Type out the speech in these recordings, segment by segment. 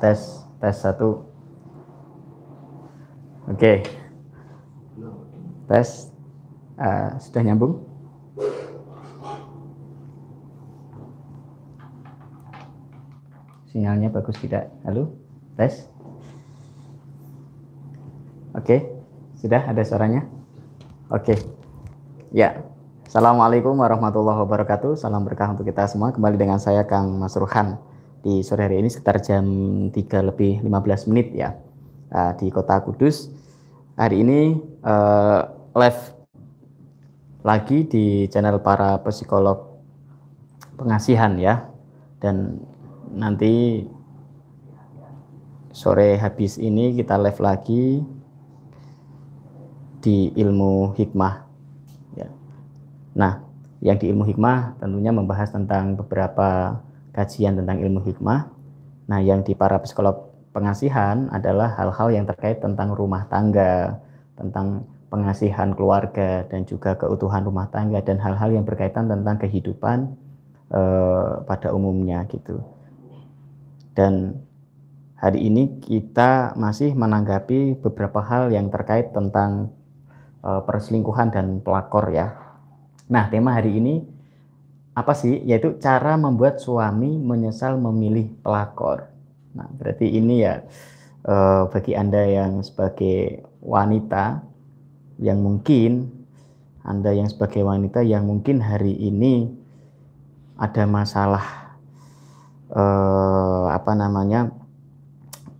tes tes satu. Oke. Tes. Uh, sudah nyambung? Sinyalnya bagus tidak? Halo? Tes? Oke. Sudah ada suaranya? Oke. Ya. Assalamualaikum warahmatullahi wabarakatuh. Salam berkah untuk kita semua. Kembali dengan saya Kang Mas Ruhan di sore hari ini sekitar jam 3 lebih 15 menit ya uh, di kota Kudus. Hari ini uh, live lagi di channel para psikolog pengasihan ya dan nanti sore habis ini kita live lagi di ilmu hikmah ya. Nah, yang di ilmu hikmah tentunya membahas tentang beberapa kajian tentang ilmu hikmah. Nah, yang di para psikolog pengasihan adalah hal-hal yang terkait tentang rumah tangga, tentang pengasihan keluarga dan juga keutuhan rumah tangga dan hal-hal yang berkaitan tentang kehidupan eh, pada umumnya gitu. Dan hari ini kita masih menanggapi beberapa hal yang terkait tentang eh, perselingkuhan dan pelakor ya. Nah, tema hari ini apa sih? Yaitu cara membuat suami menyesal memilih pelakor. Nah, berarti ini ya eh, bagi Anda yang sebagai wanita yang mungkin Anda yang sebagai wanita yang mungkin hari ini ada masalah eh, apa namanya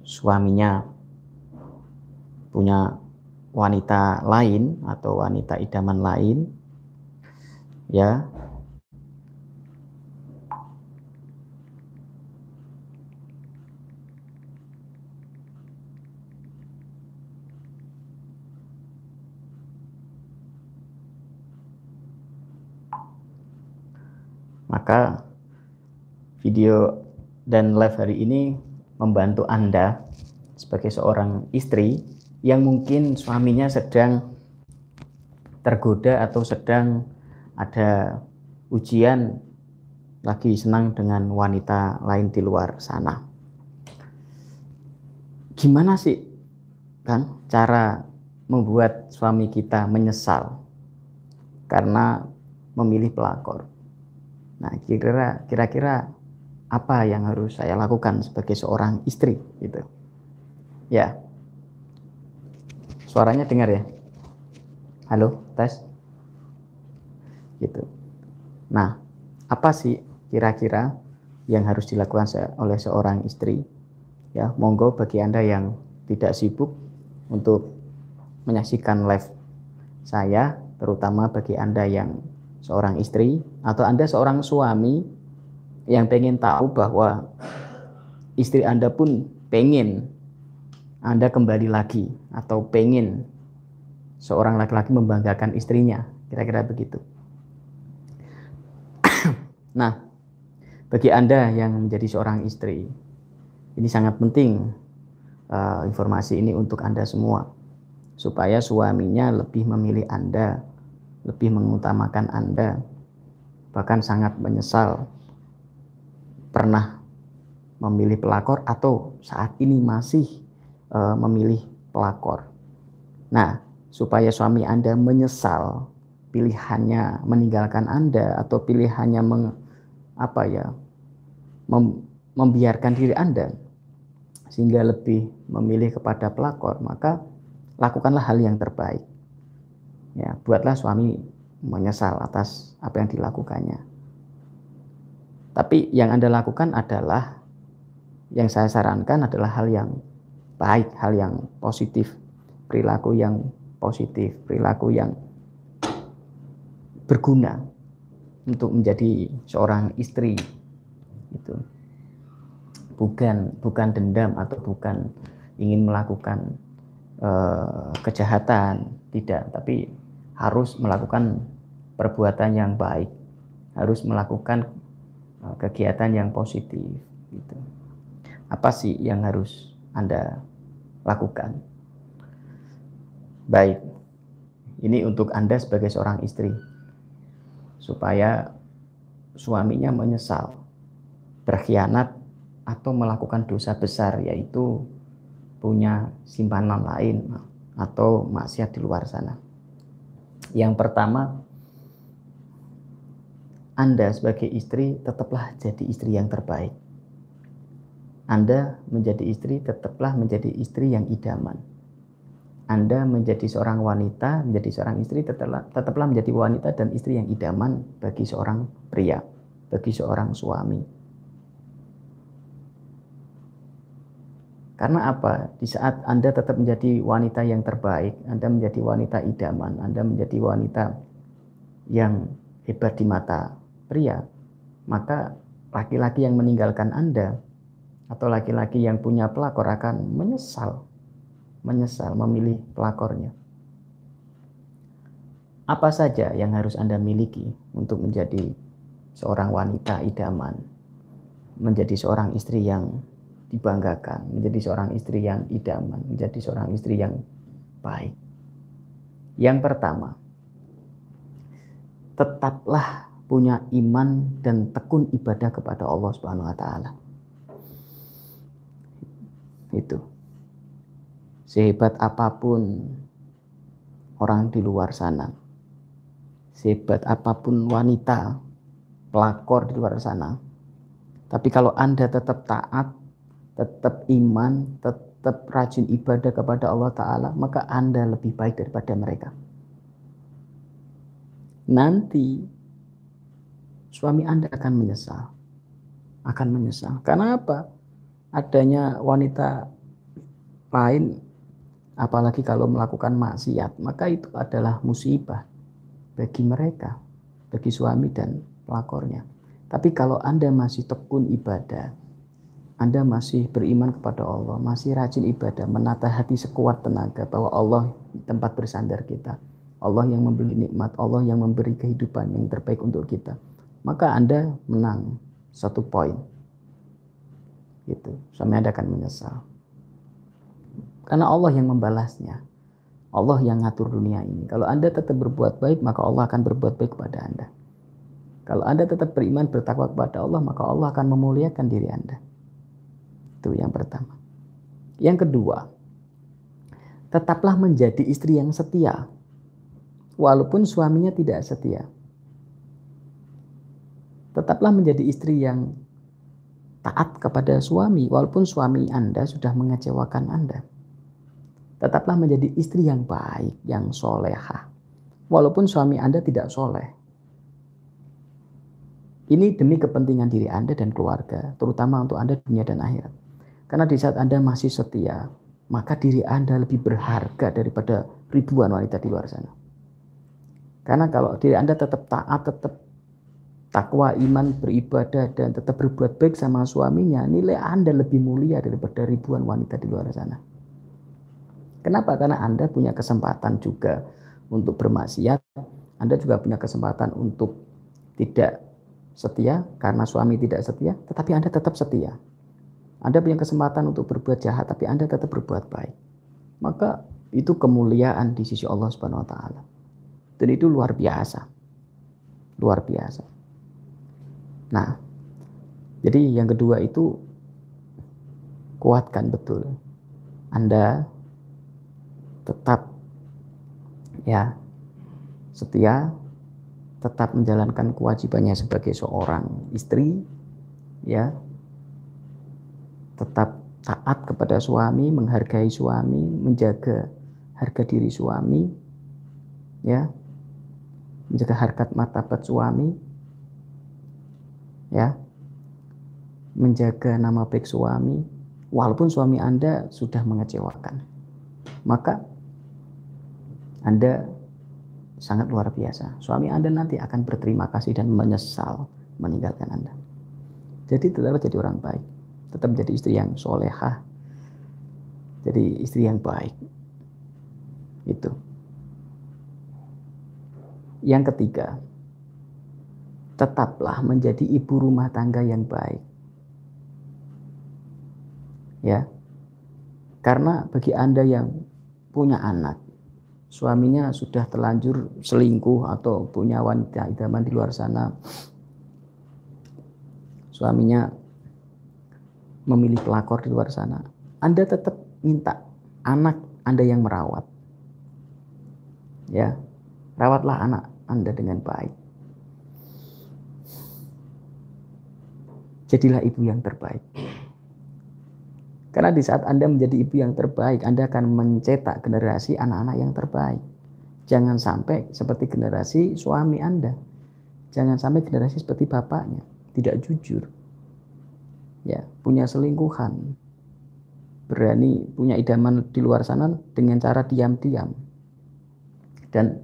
suaminya punya wanita lain atau wanita idaman lain ya Maka video dan live hari ini membantu Anda sebagai seorang istri yang mungkin suaminya sedang tergoda atau sedang ada ujian lagi senang dengan wanita lain di luar sana. Gimana sih kan cara membuat suami kita menyesal karena memilih pelakor? Nah, kira-kira kira-kira apa yang harus saya lakukan sebagai seorang istri gitu. Ya. Suaranya dengar ya? Halo, tes. Gitu. Nah, apa sih kira-kira yang harus dilakukan oleh seorang istri? Ya, monggo bagi Anda yang tidak sibuk untuk menyaksikan live saya, terutama bagi Anda yang seorang istri atau Anda seorang suami yang pengen tahu bahwa istri Anda pun pengen Anda kembali lagi atau pengen seorang laki-laki membanggakan istrinya, kira-kira begitu. nah, bagi Anda yang menjadi seorang istri, ini sangat penting uh, informasi ini untuk Anda semua. Supaya suaminya lebih memilih Anda lebih mengutamakan Anda, bahkan sangat menyesal pernah memilih pelakor atau saat ini masih e, memilih pelakor. Nah, supaya suami Anda menyesal pilihannya meninggalkan Anda atau pilihannya meng, apa ya mem, membiarkan diri Anda sehingga lebih memilih kepada pelakor, maka lakukanlah hal yang terbaik ya buatlah suami menyesal atas apa yang dilakukannya. Tapi yang Anda lakukan adalah yang saya sarankan adalah hal yang baik, hal yang positif, perilaku yang positif, perilaku yang berguna untuk menjadi seorang istri itu bukan bukan dendam atau bukan ingin melakukan uh, kejahatan tidak tapi harus melakukan perbuatan yang baik, harus melakukan uh, kegiatan yang positif gitu. Apa sih yang harus Anda lakukan? Baik. Ini untuk Anda sebagai seorang istri supaya suaminya menyesal berkhianat atau melakukan dosa besar yaitu punya simpanan lain atau maksiat di luar sana. Yang pertama, Anda sebagai istri tetaplah jadi istri yang terbaik. Anda menjadi istri tetaplah menjadi istri yang idaman. Anda menjadi seorang wanita, menjadi seorang istri tetaplah, tetaplah menjadi wanita dan istri yang idaman bagi seorang pria, bagi seorang suami. Karena apa? Di saat Anda tetap menjadi wanita yang terbaik, Anda menjadi wanita idaman, Anda menjadi wanita yang hebat di mata pria, maka laki-laki yang meninggalkan Anda atau laki-laki yang punya pelakor akan menyesal, menyesal memilih pelakornya. Apa saja yang harus Anda miliki untuk menjadi seorang wanita idaman, menjadi seorang istri yang dibanggakan, menjadi seorang istri yang idaman, menjadi seorang istri yang baik. Yang pertama, tetaplah punya iman dan tekun ibadah kepada Allah Subhanahu wa taala. Itu. Sehebat apa pun orang di luar sana sehebat apa pun wanita pelakor di luar sana tapi kalau anda tetap taat tetap iman tetap rajin ibadah kepada Allah Ta'ala maka anda lebih baik daripada mereka. Nanti suami anda akan menyesal. Akan menyesal. Karena apa? Adanya wanita lain apalagi kalau melakukan maksiat maka itu adalah musibah bagi mereka bagi suami dan pelakornya. Tapi kalau Anda masih tekun ibadah Anda masih beriman kepada Allah masih rajin ibadah menata hati sekuat tenaga bahwa Allah tempat bersandar kita Allah yang memberi nikmat Allah yang memberi kehidupan yang terbaik untuk kita maka Anda menang satu poin Gitu. Suami Anda akan menyesal. Karena Allah yang membalasnya. Allah yang ngatur dunia ini. Kalau Anda tetap berbuat baik, maka Allah akan berbuat baik kepada Anda. Kalau Anda tetap beriman, bertakwa kepada Allah, maka Allah akan memuliakan diri Anda. Itu yang pertama. Yang kedua, tetaplah menjadi istri yang setia. Walaupun suaminya tidak setia. Tetaplah menjadi istri yang taat kepada suami walaupun suami Anda sudah mengecewakan Anda. Tetaplah menjadi istri yang baik, yang soleha. Walaupun suami Anda tidak soleh. Ini demi kepentingan diri Anda dan keluarga, terutama untuk Anda dunia dan akhirat. Karena di saat Anda masih setia, maka diri Anda lebih berharga daripada ribuan wanita di luar sana. Karena kalau diri Anda tetap taat, tetap takwa, iman, beribadah, dan tetap berbuat baik sama suaminya, nilai Anda lebih mulia daripada ribuan wanita di luar sana. Kenapa? Karena Anda punya kesempatan juga untuk bermaksiat, Anda juga punya kesempatan untuk tidak setia karena suami tidak setia, tetapi Anda tetap setia. Anda punya kesempatan untuk berbuat jahat, tapi Anda tetap berbuat baik. Maka itu kemuliaan di sisi Allah Subhanahu wa taala. Dan itu luar biasa. Luar biasa. Nah, jadi yang kedua itu kuatkan betul. Anda tetap ya setia, tetap menjalankan kewajibannya sebagai seorang istri, ya, tetap taat kepada suami, menghargai suami, menjaga harga diri suami, ya, menjaga harkat martabat suami, ya menjaga nama baik suami walaupun suami Anda sudah mengecewakan. Maka Anda sangat luar biasa. Suami Anda nanti akan berterima kasih dan menyesal meninggalkan Anda. Jadi tetap jadi orang baik. Tetap menjadi istri yang solehah. Jadi istri yang baik. Itu. Yang ketiga tetaplah menjadi ibu rumah tangga yang baik. Ya. Karena bagi Anda yang punya anak, suaminya sudah terlanjur selingkuh atau punya wanita idaman di luar sana, suaminya memilih pelakor di luar sana, Anda tetap minta anak Anda yang merawat. Ya, rawatlah anak Anda dengan baik. Jadilah ibu yang terbaik. Karena di saat Anda menjadi ibu yang terbaik, Anda akan mencetak generasi anak-anak yang terbaik. Jangan sampai seperti generasi suami Anda. Jangan sampai generasi seperti bapaknya, tidak jujur. Ya, punya selingkuhan. Berani punya idaman di luar sana dengan cara diam-diam. Dan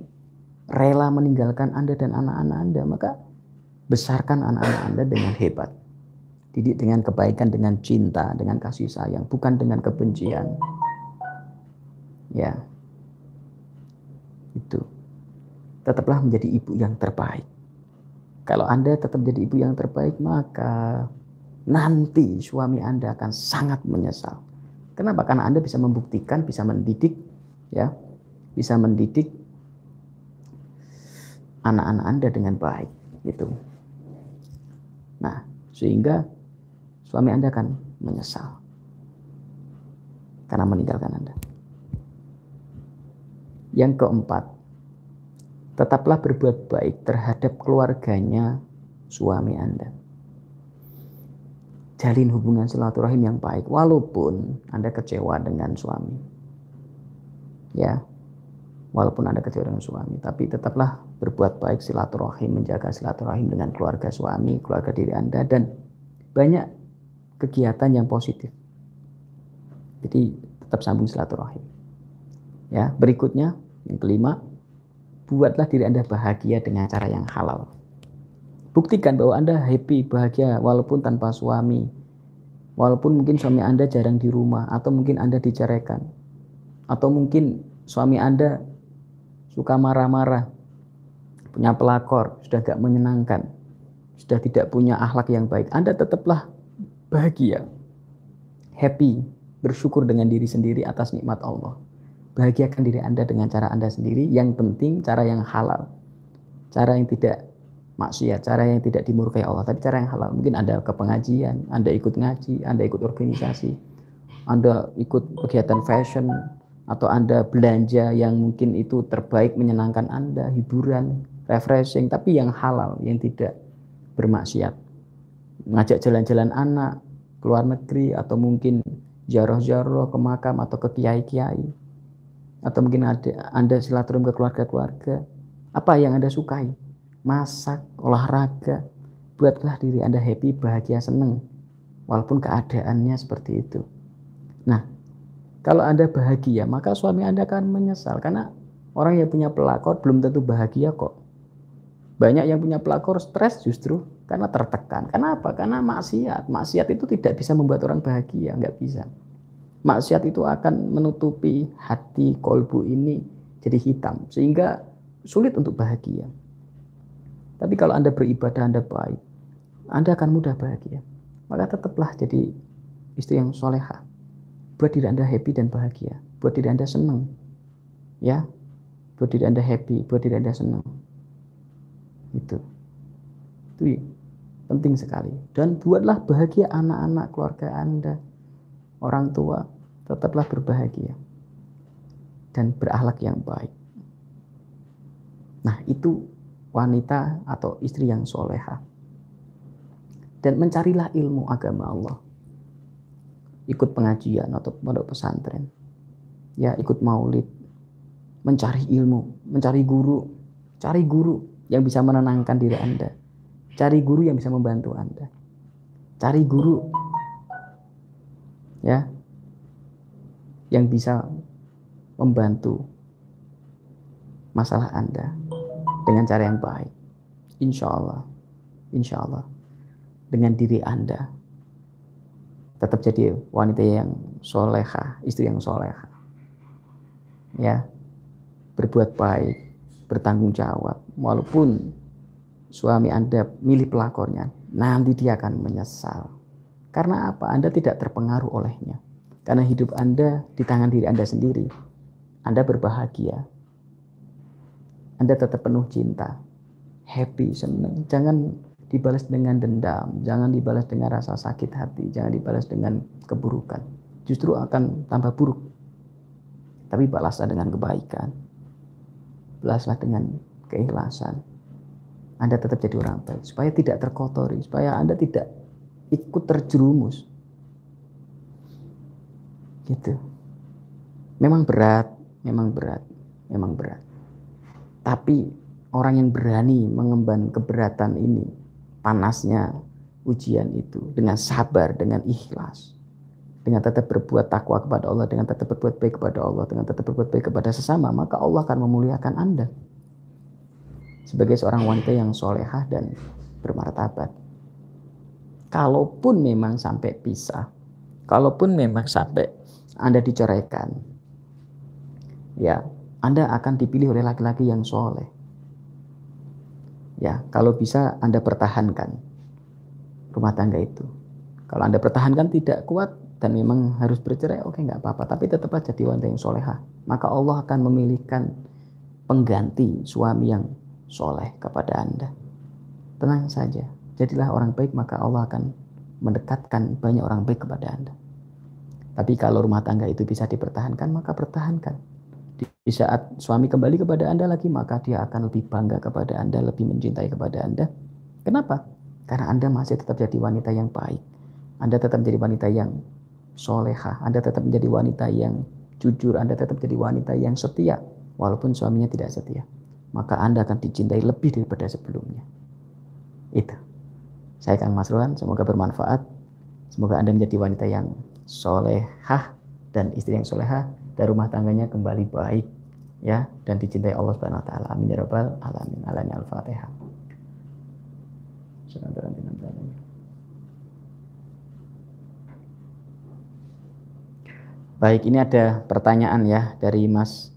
rela meninggalkan Anda dan anak-anak Anda, maka besarkan anak-anak Anda dengan hebat. Didik dengan kebaikan, dengan cinta, dengan kasih sayang, bukan dengan kebencian. Ya, itu tetaplah menjadi ibu yang terbaik. Kalau Anda tetap menjadi ibu yang terbaik, maka nanti suami Anda akan sangat menyesal. Kenapa? Karena Anda bisa membuktikan, bisa mendidik, ya, bisa mendidik anak-anak Anda dengan baik, gitu. Nah, sehingga suami Anda akan menyesal karena meninggalkan Anda. Yang keempat, tetaplah berbuat baik terhadap keluarganya suami Anda. Jalin hubungan silaturahim yang baik walaupun Anda kecewa dengan suami. Ya. Walaupun Anda kecewa dengan suami, tapi tetaplah berbuat baik silaturahim, menjaga silaturahim dengan keluarga suami, keluarga diri Anda dan banyak kegiatan yang positif. Jadi tetap sambung silaturahim. Ya, berikutnya yang kelima, buatlah diri Anda bahagia dengan cara yang halal. Buktikan bahwa Anda happy, bahagia walaupun tanpa suami. Walaupun mungkin suami Anda jarang di rumah atau mungkin Anda diceraikan. Atau mungkin suami Anda suka marah-marah, punya pelakor, sudah gak menyenangkan, sudah tidak punya akhlak yang baik. Anda tetaplah bahagia, happy, bersyukur dengan diri sendiri atas nikmat Allah. Bahagiakan diri Anda dengan cara Anda sendiri. Yang penting cara yang halal. Cara yang tidak maksiat, cara yang tidak dimurkai Allah, tapi cara yang halal. Mungkin Anda ke pengajian, Anda ikut ngaji, Anda ikut organisasi, Anda ikut kegiatan fashion, atau Anda belanja yang mungkin itu terbaik menyenangkan Anda, hiburan, refreshing, tapi yang halal, yang tidak bermaksiat. Ngajak jalan-jalan anak, keluar negeri, atau mungkin jaroh-jaroh ke makam atau ke kiai-kiai. Atau mungkin ada Anda silaturahmi ke keluarga-keluarga. Apa yang Anda sukai? Masak olahraga buatlah diri Anda happy bahagia senang walaupun keadaannya seperti itu. Nah kalau Anda bahagia maka suami Anda akan menyesal. Karena orang yang punya pelakor belum tentu bahagia kok banyak yang punya pelakor stres justru karena tertekan. Kenapa? Karena maksiat. Maksiat itu tidak bisa membuat orang bahagia, nggak bisa. Maksiat itu akan menutupi hati kolbu ini jadi hitam, sehingga sulit untuk bahagia. Tapi kalau Anda beribadah, Anda baik, Anda akan mudah bahagia. Maka tetaplah jadi istri yang soleha. Buat diri Anda happy dan bahagia. Buat diri Anda senang. Ya, buat diri Anda happy, buat diri Anda senang. Itu. Itu penting sekali. Dan buatlah bahagia anak-anak keluarga Anda. Orang tua tetaplah berbahagia dan berakhlak yang baik. Nah, itu wanita atau istri yang soleha. Dan mencarilah ilmu agama Allah. Ikut pengajian atau pondok pesantren. Ya, ikut maulid. Mencari ilmu, mencari guru. Cari guru yang bisa menenangkan diri Anda. Cari guru yang bisa membantu Anda. Cari guru ya yang bisa membantu masalah Anda dengan cara yang baik. Insya Allah, insya Allah, dengan diri Anda tetap jadi wanita yang soleha, istri yang soleha. Ya, berbuat baik, bertanggung jawab, walaupun suami Anda milih pelakornya, nanti dia akan menyesal. Karena apa? Anda tidak terpengaruh olehnya. Karena hidup Anda di tangan diri Anda sendiri. Anda berbahagia. Anda tetap penuh cinta. Happy, senang. Jangan dibalas dengan dendam, jangan dibalas dengan rasa sakit hati, jangan dibalas dengan keburukan. Justru akan tambah buruk. Tapi balaslah dengan kebaikan. Balaslah dengan keikhlasan. Anda tetap jadi orang baik supaya tidak terkotori, supaya Anda tidak ikut terjerumus. Gitu. Memang berat, memang berat, memang berat. Tapi orang yang berani mengemban keberatan ini, panasnya ujian itu dengan sabar, dengan ikhlas, dengan tetap berbuat takwa kepada Allah, dengan tetap berbuat baik kepada Allah, dengan tetap berbuat baik kepada sesama, maka Allah akan memuliakan Anda sebagai seorang wanita yang solehah dan bermartabat. Kalaupun memang sampai pisah, kalaupun memang sampai Anda diceraikan, ya Anda akan dipilih oleh laki-laki yang soleh Ya, kalau bisa Anda pertahankan rumah tangga itu. Kalau Anda pertahankan tidak kuat dan memang harus bercerai, oke nggak apa-apa. Tapi tetap aja jadi wanita yang solehah. Maka Allah akan memilihkan pengganti suami yang soleh kepada Anda. Tenang saja, jadilah orang baik maka Allah akan mendekatkan banyak orang baik kepada Anda. Tapi kalau rumah tangga itu bisa dipertahankan, maka pertahankan. Di saat suami kembali kepada Anda lagi, maka dia akan lebih bangga kepada Anda, lebih mencintai kepada Anda. Kenapa? Karena Anda masih tetap jadi wanita yang baik. Anda tetap menjadi wanita yang soleha. Anda tetap menjadi wanita yang jujur. Anda tetap menjadi wanita yang setia. Walaupun suaminya tidak setia. Maka Anda akan dicintai lebih daripada sebelumnya. Itu. Saya Kang Mas Rohan, semoga bermanfaat. Semoga Anda menjadi wanita yang solehah dan istri yang solehah dan rumah tangganya kembali baik ya dan dicintai Allah Subhanahu wa taala. Amin ya rabbal alamin. Alani al-Fatihah. Baik, ini ada pertanyaan ya dari Mas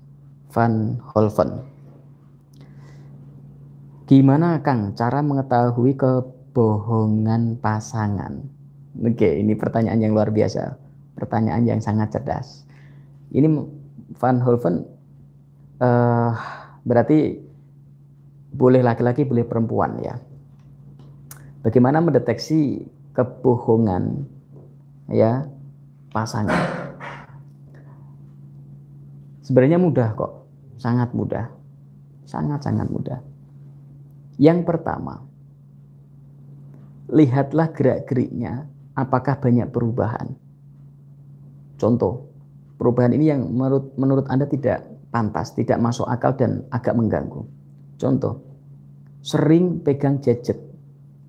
Van Holven. Gimana Kang cara mengetahui kebohongan pasangan? Oke, ini pertanyaan yang luar biasa. Pertanyaan yang sangat cerdas. Ini Van Holven uh, berarti boleh laki-laki, boleh perempuan ya. Bagaimana mendeteksi kebohongan ya pasangan? Sebenarnya mudah kok, sangat mudah, sangat-sangat mudah. Yang pertama, lihatlah gerak-geriknya, apakah banyak perubahan. Contoh, perubahan ini yang menurut menurut Anda tidak pantas, tidak masuk akal dan agak mengganggu. Contoh, sering pegang gadget,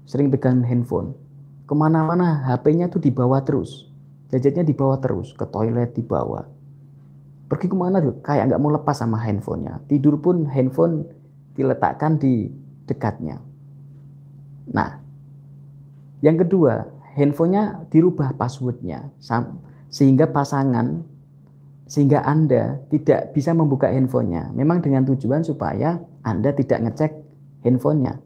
sering pegang handphone, ke mana-mana HP-nya tuh dibawa terus, gadgetnya dibawa terus, ke toilet dibawa, pergi ke mana tuh kayak nggak mau lepas sama handphonenya, tidur pun handphone diletakkan di dekatnya. Nah, yang kedua, handphonenya dirubah passwordnya sehingga pasangan sehingga Anda tidak bisa membuka handphonenya. Memang dengan tujuan supaya Anda tidak ngecek handphonenya.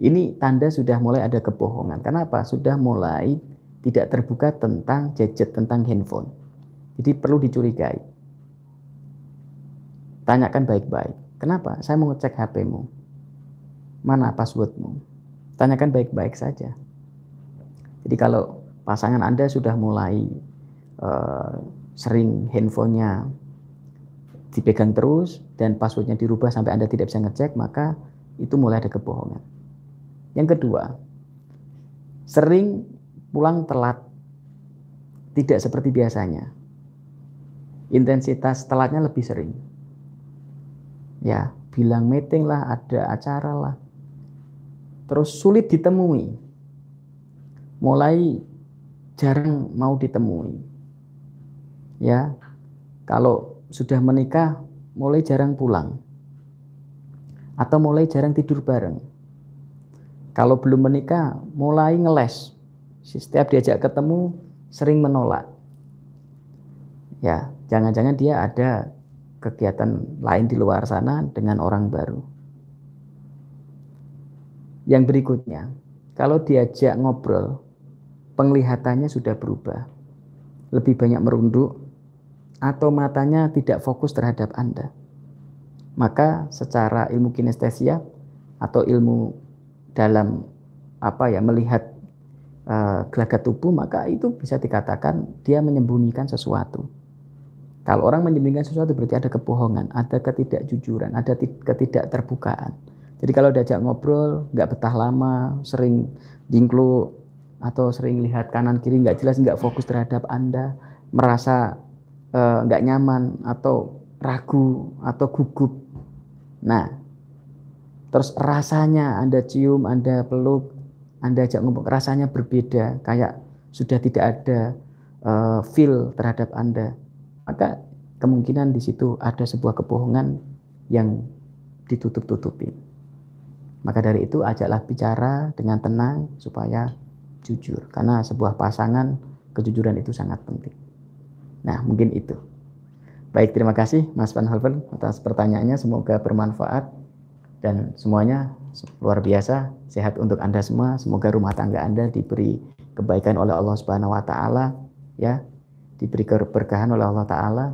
Ini tanda sudah mulai ada kebohongan. Kenapa? Sudah mulai tidak terbuka tentang gadget, tentang handphone. Jadi perlu dicurigai. Tanyakan baik-baik. Kenapa? Saya mau ngecek HP-mu. Mana passwordmu? Tanyakan baik-baik saja. Jadi kalau pasangan Anda sudah mulai uh, sering handphonenya dipegang terus dan passwordnya dirubah sampai Anda tidak bisa ngecek, maka itu mulai ada kebohongan. Yang kedua, sering pulang telat, tidak seperti biasanya. Intensitas telatnya lebih sering. Ya, bilang meeting lah, ada acara lah. Terus sulit ditemui. Mulai jarang mau ditemui ya kalau sudah menikah mulai jarang pulang atau mulai jarang tidur bareng. Kalau belum menikah mulai ngeles. Setiap diajak ketemu sering menolak. Ya, jangan-jangan dia ada kegiatan lain di luar sana dengan orang baru. Yang berikutnya, kalau diajak ngobrol, penglihatannya sudah berubah. Lebih banyak merunduk, atau matanya tidak fokus terhadap Anda. Maka secara ilmu kinestesia atau ilmu dalam apa ya melihat uh, gelagat tubuh maka itu bisa dikatakan dia menyembunyikan sesuatu. Kalau orang menyembunyikan sesuatu berarti ada kebohongan, ada ketidakjujuran, ada ketidakterbukaan. Jadi kalau diajak ngobrol nggak betah lama, sering jingklu atau sering lihat kanan kiri nggak jelas, nggak fokus terhadap anda, merasa uh, nggak nyaman atau ragu atau gugup. Nah, terus rasanya anda cium, anda peluk, anda ajak ngomong rasanya berbeda, kayak sudah tidak ada uh, feel terhadap Anda, maka kemungkinan di situ ada sebuah kebohongan yang ditutup-tutupi. Maka dari itu ajaklah bicara dengan tenang supaya jujur, karena sebuah pasangan kejujuran itu sangat penting. Nah, mungkin itu. Baik, terima kasih Mas Van Halven atas pertanyaannya. Semoga bermanfaat dan semuanya luar biasa sehat untuk Anda semua semoga rumah tangga Anda diberi kebaikan oleh Allah Subhanahu wa taala ya diberi keberkahan oleh Allah taala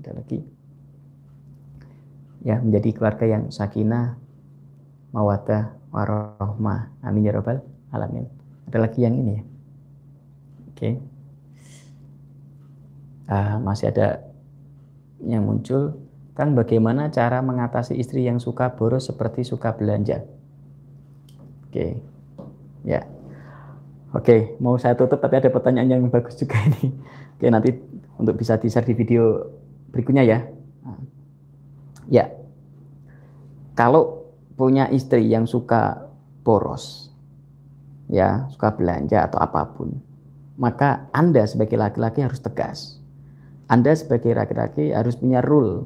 ada lagi ya menjadi keluarga yang sakinah mawaddah warahmah amin ya rabbal alamin ada lagi yang ini ya oke okay. uh, masih ada yang muncul Kang, bagaimana cara mengatasi istri yang suka boros seperti suka belanja? Oke, ya. Oke, mau saya tutup tapi ada pertanyaan yang bagus juga ini. Oke, nanti untuk bisa di-share di video berikutnya ya. Ya, kalau punya istri yang suka boros, ya suka belanja atau apa pun, maka Anda sebagai laki-laki harus tegas. Anda sebagai laki-laki harus punya rule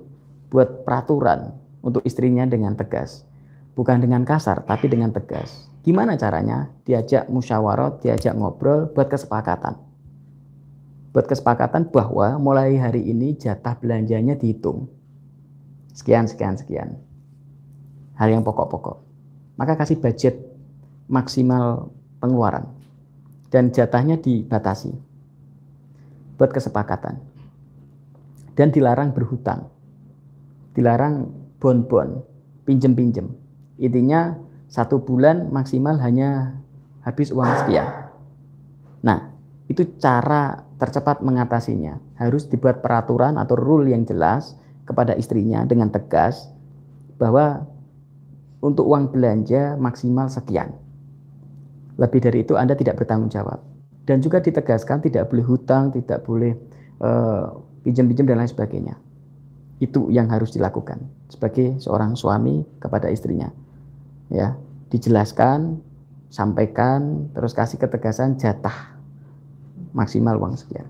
buat peraturan untuk istrinya dengan tegas. Bukan dengan kasar, tapi dengan tegas. Gimana caranya? Diajak musyawarah, diajak ngobrol, buat kesepakatan. Buat kesepakatan bahwa mulai hari ini jatah belanjanya dihitung. Sekian, sekian, sekian. Hal yang pokok-pokok. Maka kasih budget maksimal pengeluaran. Dan jatahnya dibatasi. Buat kesepakatan. Dan dilarang berhutang dilarang bon-bon, pinjem-pinjem. Intinya satu bulan maksimal hanya habis uang sekian. Nah, itu cara tercepat mengatasinya. Harus dibuat peraturan atau rule yang jelas kepada istrinya dengan tegas bahwa untuk uang belanja maksimal sekian. Lebih dari itu Anda tidak bertanggung jawab. Dan juga ditegaskan tidak boleh hutang, tidak boleh uh, pinjam-pinjam dan lain sebagainya. Itu yang harus dilakukan sebagai seorang suami kepada istrinya. Ya, dijelaskan, sampaikan, terus kasih ketegasan jatah maksimal uang sekian.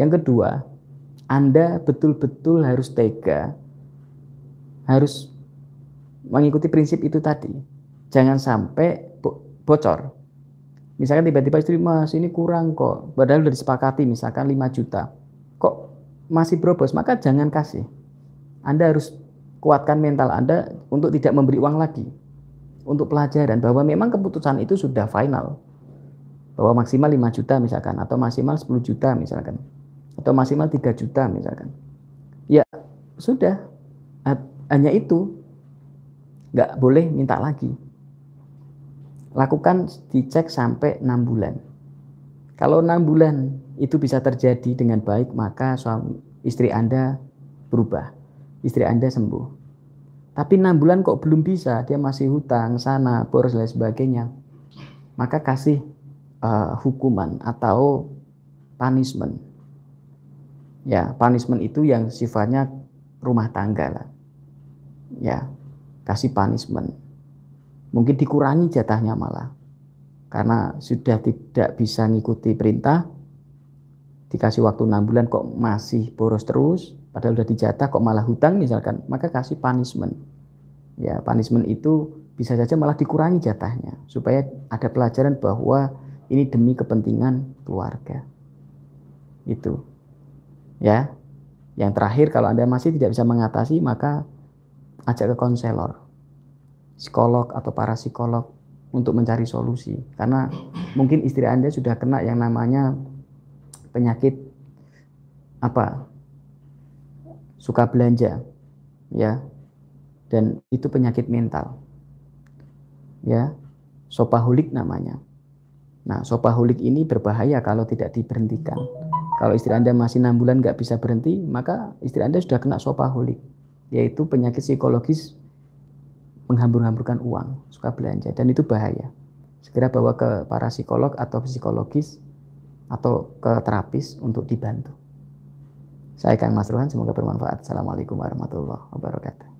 Yang kedua, Anda betul-betul harus tega, harus mengikuti prinsip itu tadi. Jangan sampai bocor. Misalkan tiba-tiba istri, mas ini kurang kok. Padahal sudah disepakati misalkan 5 juta. Kok masih berobos, maka jangan kasih. Anda harus kuatkan mental Anda untuk tidak memberi uang lagi. Untuk pelajaran bahwa memang keputusan itu sudah final. Bahwa maksimal 5 juta misalkan, atau maksimal 10 juta misalkan. Atau maksimal 3 juta misalkan. Ya, sudah. Hanya itu. Nggak boleh minta lagi. Lakukan dicek sampai 6 bulan. Kalau 6 bulan itu bisa terjadi dengan baik, maka suami istri Anda berubah. Istri Anda sembuh. Tapi enam bulan kok belum bisa, dia masih hutang sana, boros dan sebagainya. Maka kasih uh, hukuman atau punishment. Ya, punishment itu yang sifatnya rumah tangga lah. Ya, kasih punishment. Mungkin dikurangi jatahnya malah. Karena sudah tidak bisa ngikuti perintah, dikasih waktu enam bulan kok masih boros terus, padahal udah dijatah kok malah hutang misalkan, maka kasih punishment. Ya, punishment itu bisa saja malah dikurangi jatahnya supaya ada pelajaran bahwa ini demi kepentingan keluarga. Itu. Ya. Yang terakhir kalau Anda masih tidak bisa mengatasi maka ajak ke konselor. Psikolog atau para psikolog untuk mencari solusi karena mungkin istri Anda sudah kena yang namanya penyakit apa suka belanja ya dan itu penyakit mental ya sopahulik namanya. Nah, sopahulik ini berbahaya kalau tidak diberhentikan. Kalau istri Anda masih enam bulan nggak bisa berhenti, maka istri Anda sudah kena sopahulik, yaitu penyakit psikologis menghambur-hamburkan uang, suka belanja, dan itu bahaya. Segera bawa ke para psikolog atau psikologis atau ke terapis untuk dibantu. Saya Kang Mas Ruhan, semoga bermanfaat. Assalamualaikum warahmatullahi wabarakatuh.